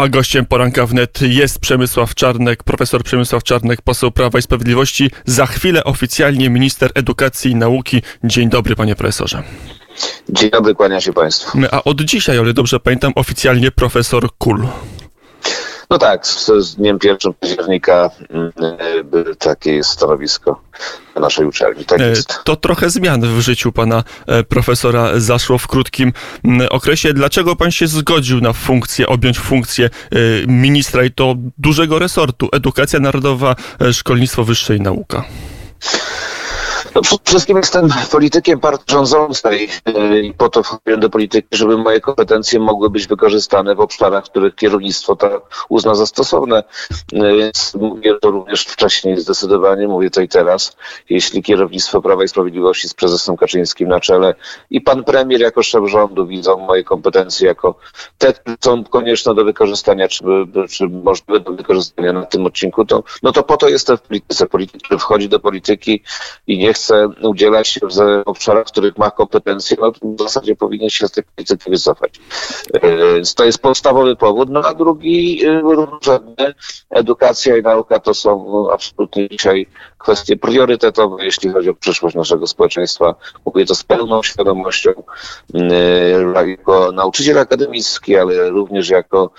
A gościem poranka wnet jest Przemysław Czarnek, profesor Przemysław Czarnek, poseł Prawa i Sprawiedliwości. Za chwilę oficjalnie minister edukacji i nauki. Dzień dobry, panie profesorze. Dzień dobry, kłania się państwu. A od dzisiaj, o ile dobrze pamiętam, oficjalnie profesor Kul. No tak, z, z dniem 1 października y, takie jest stanowisko na naszej uczelni. Tak jest. To trochę zmian w życiu pana e, profesora zaszło w krótkim m, okresie. Dlaczego pan się zgodził na funkcję, objąć funkcję e, ministra i to dużego resortu? Edukacja narodowa, e, szkolnictwo wyższe i nauka. No, przede wszystkim jestem politykiem partii rządzącej yy, i po to wchodziłem do polityki, żeby moje kompetencje mogły być wykorzystane w obszarach, których kierownictwo to uzna za stosowne. Yy, Więc mówię to również wcześniej zdecydowanie, mówię to i teraz. Jeśli kierownictwo Prawa i Sprawiedliwości z prezesem Kaczyńskim na czele i pan premier jako szef rządu widzą moje kompetencje jako te, które są konieczne do wykorzystania, czy, czy możliwe do wykorzystania na tym odcinku, to, no to po to jestem w polityce. Polityk, który wchodzi do polityki i nie chce udzielać się w obszarach, w których ma kompetencje, no w zasadzie powinien się z tej polityki wycofać. To jest podstawowy powód. No a drugi, równorzędny, edukacja i nauka to są absolutnie dzisiaj kwestie priorytetowe, jeśli chodzi o przyszłość naszego społeczeństwa. Mówię to z pełną świadomością jako nauczyciel akademicki, ale również jako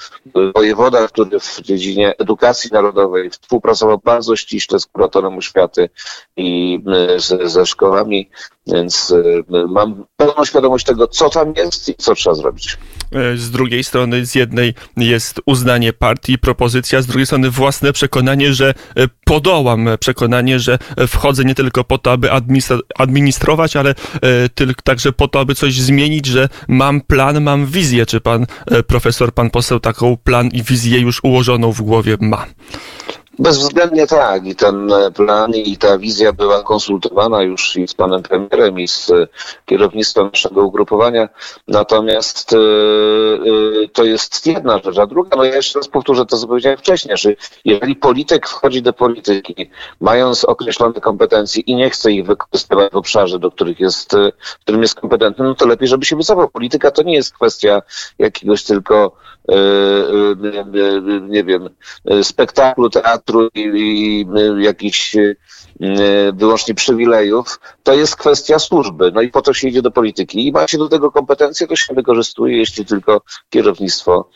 wojewoda, który w dziedzinie edukacji narodowej współpracował bardzo ściśle z kuratorem oświaty i z, ze szkołami, więc mam pełną świadomość tego, co tam jest i co trzeba zrobić. Z drugiej strony, z jednej jest uznanie partii, propozycja, z drugiej strony własne przekonanie, że podołam, przekonanie, że wchodzę nie tylko po to, aby administrować, ale tylko także po to, aby coś zmienić, że mam plan, mam wizję. Czy pan profesor, pan poseł taką plan i wizję już ułożoną w głowie ma? Bezwzględnie tak. I ten plan i ta wizja była konsultowana już i z panem premierem, i z kierownictwem naszego ugrupowania. Natomiast yy, to jest jedna rzecz. A druga, no ja jeszcze raz powtórzę to, co powiedziałem wcześniej, że jeżeli polityk wchodzi do polityki, mając określone kompetencje i nie chce ich wykorzystywać w obszarze, do których jest, w którym jest kompetentny, no to lepiej, żeby się wycofał. Polityka to nie jest kwestia jakiegoś tylko nie wiem, spektaklu, teatru i, i jakichś wyłącznie przywilejów, to jest kwestia służby. No i po to się idzie do polityki. I ma się do tego kompetencje, to się wykorzystuje, jeśli tylko kierownictwo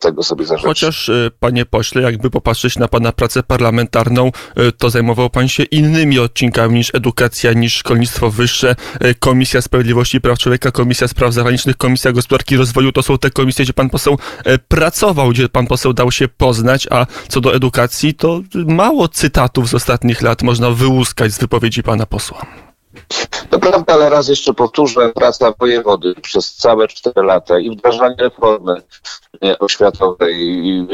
tego sobie zażyczy. Chociaż, panie pośle, jakby popatrzeć na pana pracę parlamentarną, to zajmował pan się innymi odcinkami niż edukacja, niż szkolnictwo wyższe, Komisja Sprawiedliwości i Praw Człowieka, Komisja Spraw Zagranicznych, Komisja Gospodarki i Rozwoju. To są te komisje, gdzie pan poseł pracował, gdzie pan poseł dał się poznać, a co do edukacji, to mało cytatów z ostatnich lat można wyłuskać z wypowiedzi pana posła. To prawda, ale raz jeszcze powtórzę, praca wojewody przez całe cztery lata i wdrażanie reformy oświatowej, i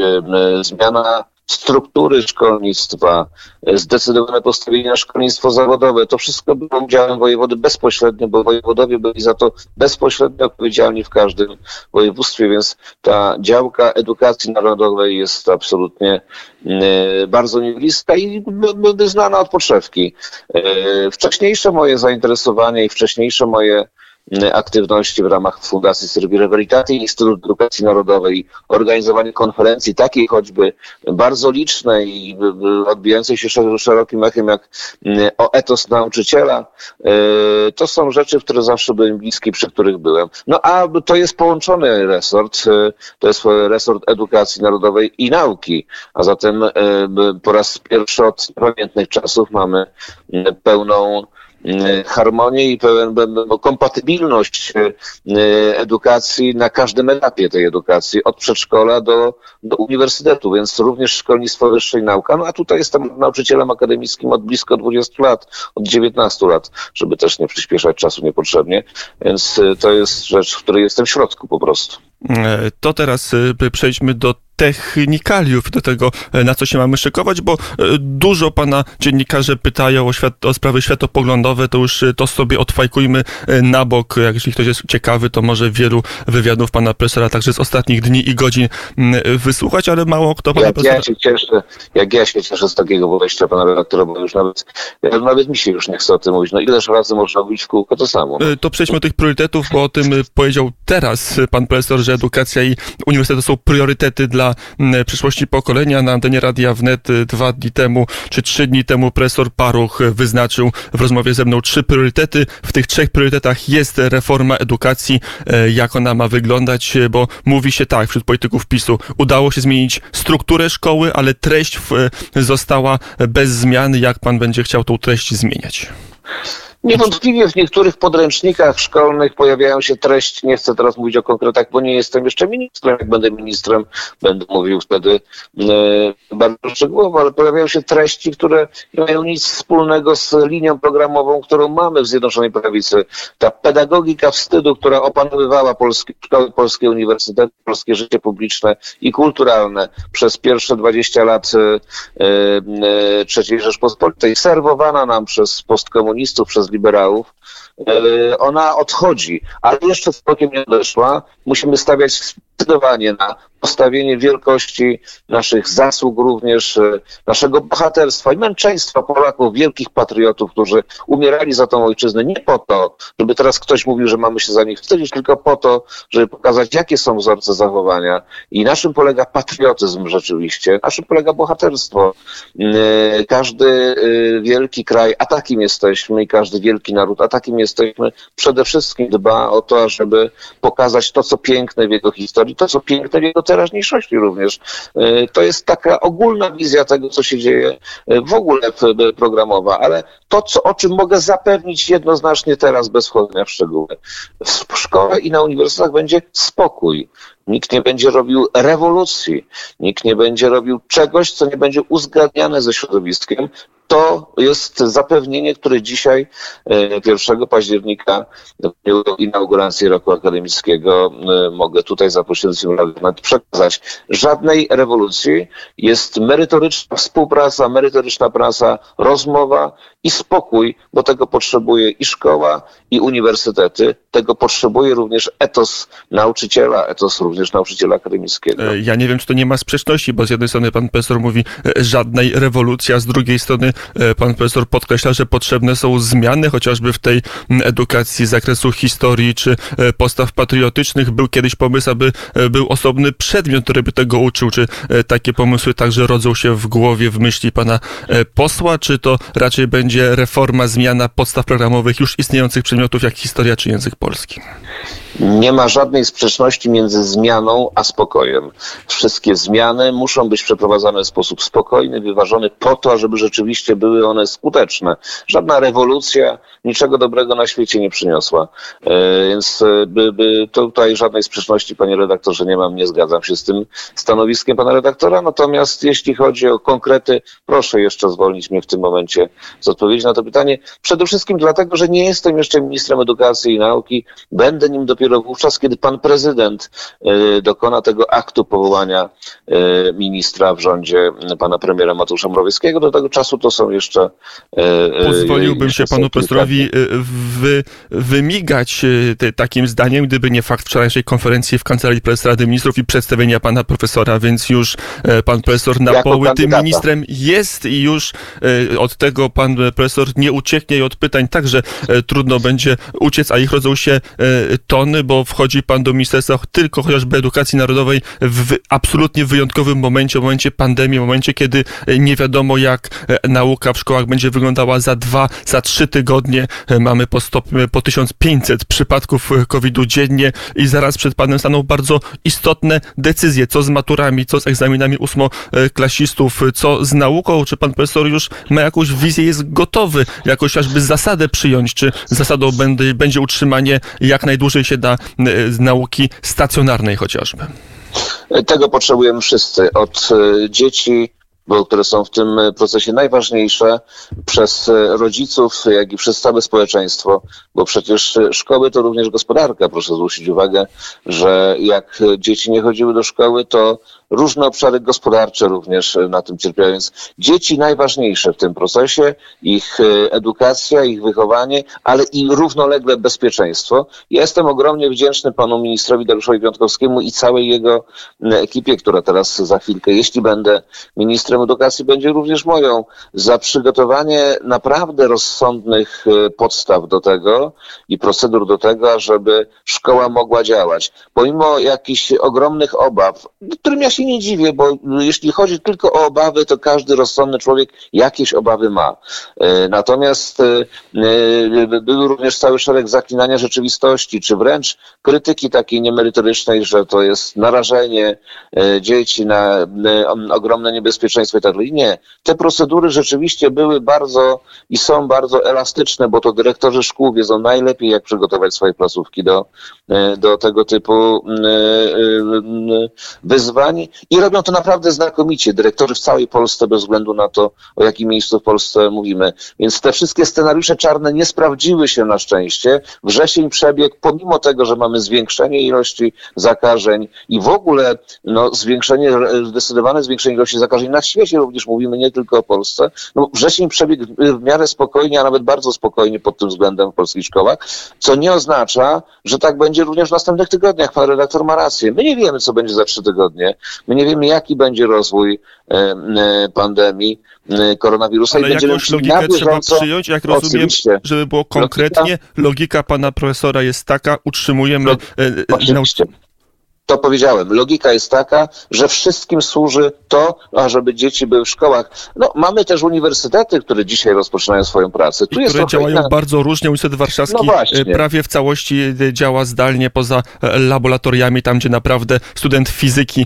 zmiana struktury szkolnictwa, zdecydowane postawienie na szkolnictwo zawodowe. To wszystko było udziałem wojewody bezpośrednio, bo wojewodowie byli za to bezpośrednio odpowiedzialni w każdym województwie, więc ta działka edukacji narodowej jest absolutnie bardzo niebliska i znana od podszewki. Wcześniejsze moje zainteresowanie i wcześniejsze moje aktywności w ramach Fundacji Servire Veritate i Instytutu Edukacji Narodowej, organizowanie konferencji takiej choćby bardzo licznej i odbijającej się szerokim echem jak o etos nauczyciela. To są rzeczy, w które zawsze byłem bliski, przy których byłem. No a to jest połączony resort, to jest resort edukacji narodowej i nauki, a zatem po raz pierwszy od pamiętnych czasów mamy pełną harmonię i pełen, kompatybilność edukacji na każdym etapie tej edukacji, od przedszkola do, do uniwersytetu, więc również szkolnictwo wyższe i nauka. No a tutaj jestem nauczycielem akademickim od blisko 20 lat, od 19 lat, żeby też nie przyspieszać czasu niepotrzebnie, więc to jest rzecz, w której jestem w środku po prostu. To teraz przejdźmy do technikaliów, do tego, na co się mamy szykować, bo dużo pana dziennikarze pytają o, świat, o sprawy światopoglądowe, to już to sobie odfajkujmy na bok. Jak jeśli ktoś jest ciekawy, to może wielu wywiadów pana profesora także z ostatnich dni i godzin wysłuchać, ale mało kto pana jak profesora... Ja się cieszę, jak ja się cieszę z takiego podejścia pana redaktora, bo już nawet, nawet mi się już nie chce o tym mówić. No ileż razy można mówić w kółko to samo. No. To przejdźmy do tych priorytetów, bo o tym powiedział teraz pan profesor, że edukacja i uniwersytety są priorytety dla dla przyszłości pokolenia na antenie Radia Wnet dwa dni temu, czy trzy dni temu profesor Paruch wyznaczył w rozmowie ze mną trzy priorytety. W tych trzech priorytetach jest reforma edukacji, jak ona ma wyglądać, bo mówi się tak wśród polityków PiSu, udało się zmienić strukturę szkoły, ale treść została bez zmiany. Jak pan będzie chciał tą treść zmieniać? Niewątpliwie w niektórych podręcznikach szkolnych pojawiają się treści, nie chcę teraz mówić o konkretach, bo nie jestem jeszcze ministrem. Jak będę ministrem, będę mówił wtedy e, bardzo szczegółowo, ale pojawiają się treści, które nie mają nic wspólnego z linią programową, którą mamy w Zjednoczonej Prawicy. Ta pedagogika wstydu, która opanowywała polskie szkoły, polskie uniwersytety, polskie życie publiczne i kulturalne przez pierwsze 20 lat e, e, III Rzeczpospolitej, serwowana nam przez postkomunistów, przez liberałów, e, ona odchodzi, ale jeszcze całkiem nie odeszła. Musimy stawiać zdecydowanie na postawienie wielkości naszych zasług, również e, naszego bohaterstwa i męczeństwa Polaków, wielkich patriotów, którzy umierali za tą ojczyznę nie po to, żeby teraz ktoś mówił, że mamy się za nich wstydzić, tylko po to, żeby pokazać, jakie są wzorce zachowania. I naszym polega patriotyzm rzeczywiście, naszym polega bohaterstwo. E, każdy e, wielki kraj, a takim jesteśmy, i każdy wielki naród, a takim jesteśmy, przede wszystkim dba o to, żeby pokazać to, co piękne w jego historii, to, co piękne w jego teraźniejszości również. E, to jest taka ogólna wizja tego, co się dzieje e, w ogóle programowa, ale to, co, o czym mogę zapewnić jednoznacznie teraz, bez wchodzenia w szczegóły. W szkole i na uniwersytetach będzie spokój. Nikt nie będzie robił rewolucji, nikt nie będzie robił czegoś, co nie będzie uzgadniane ze środowiskiem, to jest zapewnienie, które dzisiaj, 1 e, października, inauguracji roku akademickiego, e, mogę tutaj za pośrednictwem Rady przekazać. Żadnej rewolucji. Jest merytoryczna współpraca, merytoryczna praca, rozmowa i spokój, bo tego potrzebuje i szkoła, i uniwersytety. Tego potrzebuje również etos nauczyciela, etos również nauczyciela akademickiego. E, ja nie wiem, czy to nie ma sprzeczności, bo z jednej strony pan profesor mówi żadnej rewolucji, a z drugiej strony E, pan profesor podkreśla, że potrzebne są zmiany, chociażby w tej edukacji z zakresu historii czy e, postaw patriotycznych. Był kiedyś pomysł, aby e, był osobny przedmiot, który by tego uczył. Czy takie pomysły także rodzą się w głowie, w myśli pana posła, czy to raczej będzie reforma, zmiana podstaw programowych już istniejących przedmiotów, jak historia czy język polski? Nie ma żadnej sprzeczności między zmianą a spokojem. Wszystkie zmiany muszą być przeprowadzane w sposób spokojny, wyważony po to, żeby rzeczywiście były one skuteczne. Żadna rewolucja niczego dobrego na świecie nie przyniosła. E, więc e, by, by tutaj żadnej sprzeczności, panie redaktorze, nie mam, nie zgadzam się z tym stanowiskiem pana redaktora. Natomiast jeśli chodzi o konkrety, proszę jeszcze zwolnić mnie w tym momencie z odpowiedzi na to pytanie. Przede wszystkim dlatego, że nie jestem jeszcze ministrem edukacji i nauki. Będę nim dopiero dopiero wówczas, kiedy pan prezydent e, dokona tego aktu powołania e, ministra w rządzie pana premiera Mateusza Morawieckiego. Do tego czasu to są jeszcze. E, Pozwoliłbym się panu profesorowi wy, wymigać te, takim zdaniem, gdyby nie fakt wczorajszej konferencji w Kancelarii Prezesa Rady Ministrów i przedstawienia pana profesora, więc już pan profesor na poły tym ministrem jest i już od tego pan profesor nie ucieknie i od pytań także trudno będzie uciec, a ich rodzą się tony bo wchodzi pan do ministerstwa tylko chociażby edukacji narodowej w absolutnie wyjątkowym momencie, momencie pandemii, momencie, kiedy nie wiadomo jak e, nauka w szkołach będzie wyglądała za dwa, za trzy tygodnie. E, mamy po, stop, po 1500 przypadków e, COVID-u dziennie i zaraz przed panem staną bardzo istotne decyzje, co z maturami, co z egzaminami ósmoklasistów, co z nauką, czy pan profesor już ma jakąś wizję, jest gotowy jakoś chociażby zasadę przyjąć, czy zasadą będzie, będzie utrzymanie jak najdłużej się z nauki stacjonarnej chociażby. Tego potrzebujemy wszyscy, od e, dzieci bo które są w tym procesie najważniejsze przez rodziców, jak i przez całe społeczeństwo, bo przecież szkoły to również gospodarka. Proszę zwrócić uwagę, że jak dzieci nie chodziły do szkoły, to różne obszary gospodarcze również na tym cierpiają. Więc dzieci najważniejsze w tym procesie, ich edukacja, ich wychowanie, ale i równolegle bezpieczeństwo. Ja jestem ogromnie wdzięczny panu ministrowi Dariuszowi Piątkowskiemu i całej jego ekipie, która teraz za chwilkę, jeśli będę ministrem, edukacji będzie również moją, za przygotowanie naprawdę rozsądnych e, podstaw do tego i procedur do tego, żeby szkoła mogła działać. Pomimo jakichś ogromnych obaw, którym ja się nie dziwię, bo jeśli chodzi tylko o obawy, to każdy rozsądny człowiek jakieś obawy ma. Natomiast był również cały szereg zaklinania rzeczywistości, czy wręcz krytyki takiej niemerytorycznej, że to jest narażenie dzieci na ogromne niebezpieczeństwo i tak dalej. Nie. Te procedury rzeczywiście były bardzo i są bardzo elastyczne, bo to dyrektorzy szkół wiedzą najlepiej, jak przygotować swoje placówki do, e, do tego typu e, i robią to naprawdę znakomicie. Dyrektorzy w całej Polsce, bez względu na to, o jakim miejscu w Polsce mówimy. Więc te wszystkie scenariusze czarne nie sprawdziły się na szczęście. Wrzesień przebiegł, pomimo tego, że mamy zwiększenie ilości zakażeń i w ogóle no, zwiększenie, zdecydowane zwiększenie ilości zakażeń na świecie, również mówimy nie tylko o Polsce. No, wrzesień przebiegł w miarę spokojnie, a nawet bardzo spokojnie pod tym względem w polskich szkołach, co nie oznacza, że tak będzie również w następnych tygodniach. Pan redaktor ma rację. My nie wiemy, co będzie za trzy tygodnie. My nie wiemy, jaki będzie rozwój e, e, pandemii e, koronawirusa. Ale i będziemy jakąś logikę trzeba przyjąć, jak rozumiem, Oczywiście. żeby było konkretnie. Logika? logika pana profesora jest taka, utrzymujemy... Oczywiście to powiedziałem. Logika jest taka, że wszystkim służy to, ażeby dzieci były w szkołach. No, mamy też uniwersytety, które dzisiaj rozpoczynają swoją pracę. Tu I które działają inna... bardzo różnie. Uniwersytet Warszawski no prawie w całości e, działa zdalnie poza e, laboratoriami, tam gdzie naprawdę student fizyki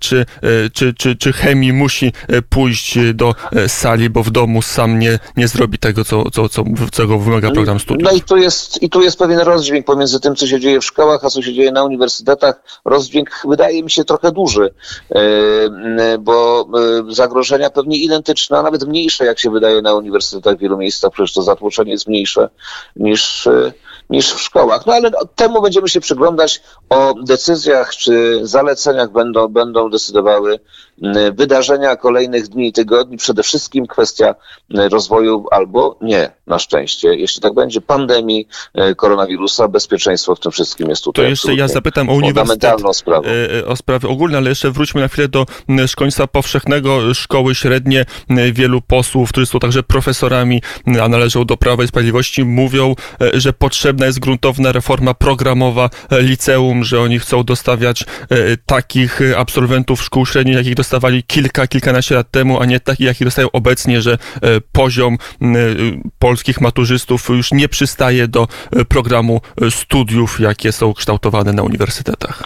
czy, czy, czy, czy chemii musi pójść do sali, bo w domu sam nie, nie zrobi tego, co, co, co, czego wymaga program studiów. No i tu, jest, i tu jest pewien rozdźwięk pomiędzy tym, co się dzieje w szkołach, a co się dzieje na uniwersytetach rozdźwięk wydaje mi się trochę duży, e, bo e, zagrożenia pewnie identyczne, a nawet mniejsze, jak się wydaje na uniwersytetach w wielu miejscach, przecież to zatłoczenie jest mniejsze niż, e, niż w szkołach. No ale temu będziemy się przyglądać. O decyzjach czy zaleceniach będą, będą decydowały wydarzenia kolejnych dni i tygodni. Przede wszystkim kwestia rozwoju albo nie, na szczęście. Jeśli tak będzie, pandemii koronawirusa, bezpieczeństwo w tym wszystkim jest tutaj. To jeszcze ja zapytam o uniwersytet. sprawę. E, e, o sprawy ogólne, ale jeszcze wróćmy na chwilę do szkolnictwa powszechnego, szkoły średnie. Wielu posłów, którzy są także profesorami, a należą do Prawa i Sprawiedliwości, mówią, e, że potrzebna jest gruntowna reforma programowa liceum, że oni chcą dostawiać takich absolwentów szkół średnich, jakich dostawali kilka, kilkanaście lat temu, a nie takich, jakich dostają obecnie, że poziom polskich maturzystów już nie przystaje do programu studiów, jakie są kształtowane na uniwersytetach.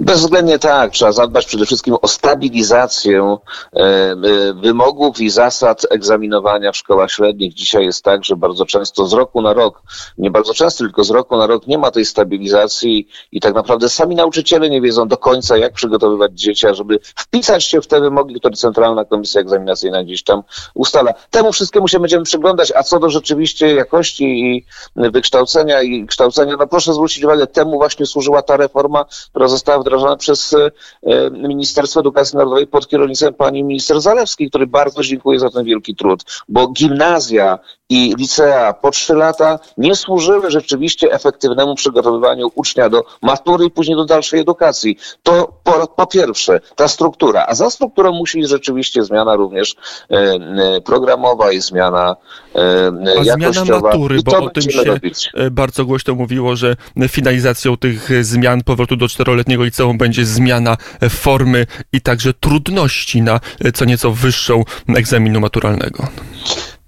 Bezwzględnie tak. Trzeba zadbać przede wszystkim o stabilizację e, e, wymogów i zasad egzaminowania w szkołach średnich. Dzisiaj jest tak, że bardzo często z roku na rok, nie bardzo często, tylko z roku na rok nie ma tej stabilizacji i tak naprawdę sami nauczyciele nie wiedzą do końca, jak przygotowywać dzieci, żeby wpisać się w te wymogi, które Centralna Komisja Egzaminacyjna gdzieś tam ustala. Temu wszystkiemu się będziemy przyglądać, a co do rzeczywiście jakości i wykształcenia i kształcenia, no proszę zwrócić uwagę, temu właśnie służyła ta reforma, która została wdrażana przez e, e, Ministerstwo Edukacji Narodowej pod kierownictwem pani minister Zalewskiej, który bardzo dziękuję za ten wielki trud, bo gimnazja i licea po trzy lata nie służyły rzeczywiście efektywnemu przygotowywaniu ucznia do matury i później do dalszej edukacji. To po, po pierwsze ta struktura, a za strukturą musi być rzeczywiście zmiana również e, e, programowa i zmiana e, jakościowa. zmiana matury, bo o tym się robić. E, bardzo głośno mówiło, że finalizacją tych zmian powrotu do czteroletniego liceum będzie zmiana formy i także trudności na co nieco wyższą egzaminu maturalnego.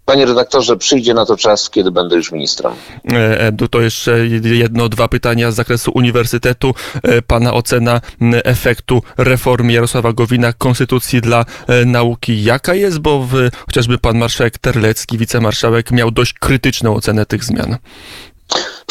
Panie redaktorze, przyjdzie na to czas, kiedy będę już ministrem. E, e, to jeszcze jedno, dwa pytania z zakresu uniwersytetu. E, pana ocena efektu reformy Jarosława Gowina Konstytucji dla nauki jaka jest? Bo w, chociażby pan marszałek Terlecki, wicemarszałek, miał dość krytyczną ocenę tych zmian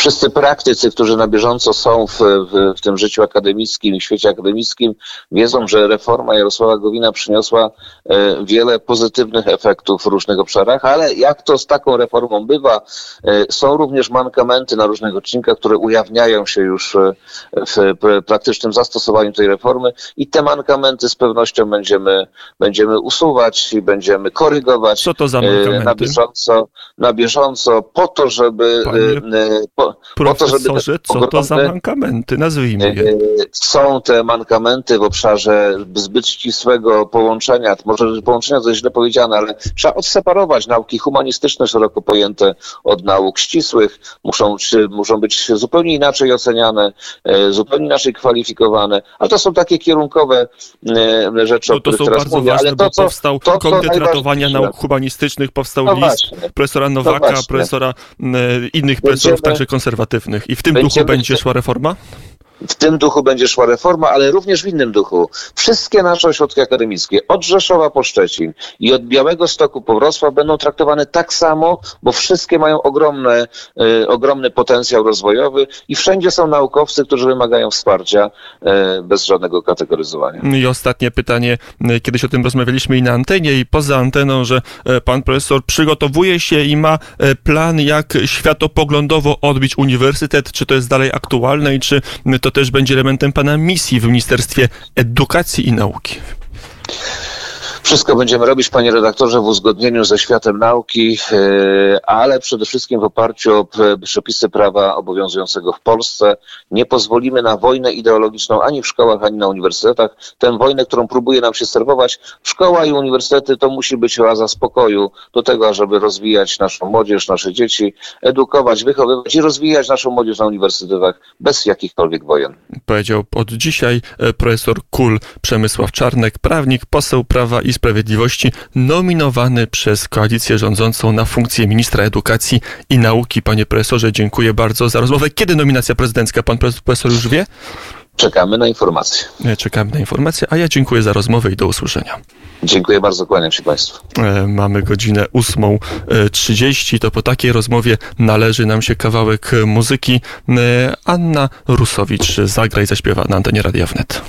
wszyscy praktycy, którzy na bieżąco są w, w, w tym życiu akademickim i świecie akademickim, wiedzą, że reforma Jarosława Gowina przyniosła e, wiele pozytywnych efektów w różnych obszarach, ale jak to z taką reformą bywa, e, są również mankamenty na różnych odcinkach, które ujawniają się już e, w praktycznym zastosowaniu tej reformy i te mankamenty z pewnością będziemy, będziemy usuwać i będziemy korygować Co to za mankamenty? na bieżąco, na bieżąco po to, żeby po, po, po to, żeby... Profesorze, co to za mankamenty? Nazwijmy je. E, Są te mankamenty w obszarze zbyt ścisłego połączenia, może połączenia to jest źle powiedziane, ale trzeba odseparować nauki humanistyczne, szeroko pojęte od nauk ścisłych. Muszą, muszą być zupełnie inaczej oceniane, e, zupełnie inaczej kwalifikowane, ale to są takie kierunkowe e, rzeczy, No o to są bardzo mówię. ważne, Ale to, bo co, powstał to, Komitet Ratowania Nauk Humanistycznych, powstał No list właśnie. profesora Nowaka, właśnie. profesora innych profesorów, Będziemy- także konserwatywnych. I w tym będziemy- duchu będzie szła reforma? W tym duchu będzie szła reforma, ale również w innym duchu. Wszystkie nasze ośrodki akademickie, od Rzeszowa po Szczecin i od Białego Stoku po Wrocław będą traktowane tak samo, bo wszystkie mają ogromne, e, ogromny potencjał rozwojowy i wszędzie są naukowcy, którzy wymagają wsparcia e, bez żadnego kategoryzowania. I ostatnie pytanie. Kiedyś o tym rozmawialiśmy i na antenie, i poza anteną, że e, pan profesor przygotowuje się i ma plan, jak światopoglądowo odbić uniwersytet. Czy to jest dalej aktualne i czy to też będzie elementem pana misji w Ministerstwie Edukacji i Nauki? Wszystko będziemy robić, panie redaktorze, w uzgodnieniu ze światem nauki, e, ale przede wszystkim w oparciu o p- przepisy prawa obowiązującego w Polsce. Nie pozwolimy na wojnę ideologiczną ani w szkołach, ani na uniwersytetach. Tę wojnę, którą próbuje nam się serwować, szkoła i uniwersytety to musi być oaza spokoju do tego, ażeby rozwijać naszą młodzież, nasze dzieci, edukować, wychowywać i rozwijać naszą młodzież na uniwersytetach bez jakichkolwiek wojen. Powiedział od dzisiaj e, profesor Kul Przemysław Czarnek, prawnik, poseł Prawa i Sprawiedliwości, nominowany przez koalicję rządzącą na funkcję ministra edukacji i nauki. Panie profesorze, dziękuję bardzo za rozmowę. Kiedy nominacja prezydencka? Pan profesor już wie? Czekamy na informacje. Czekamy na informacje, a ja dziękuję za rozmowę i do usłyszenia. Dziękuję bardzo, kłaniam się Państwu. E, Mamy godzinę 8.30. To po takiej rozmowie należy nam się kawałek muzyki. E, Anna Rusowicz zagra i zaśpiewa na antenie Radia Wnet.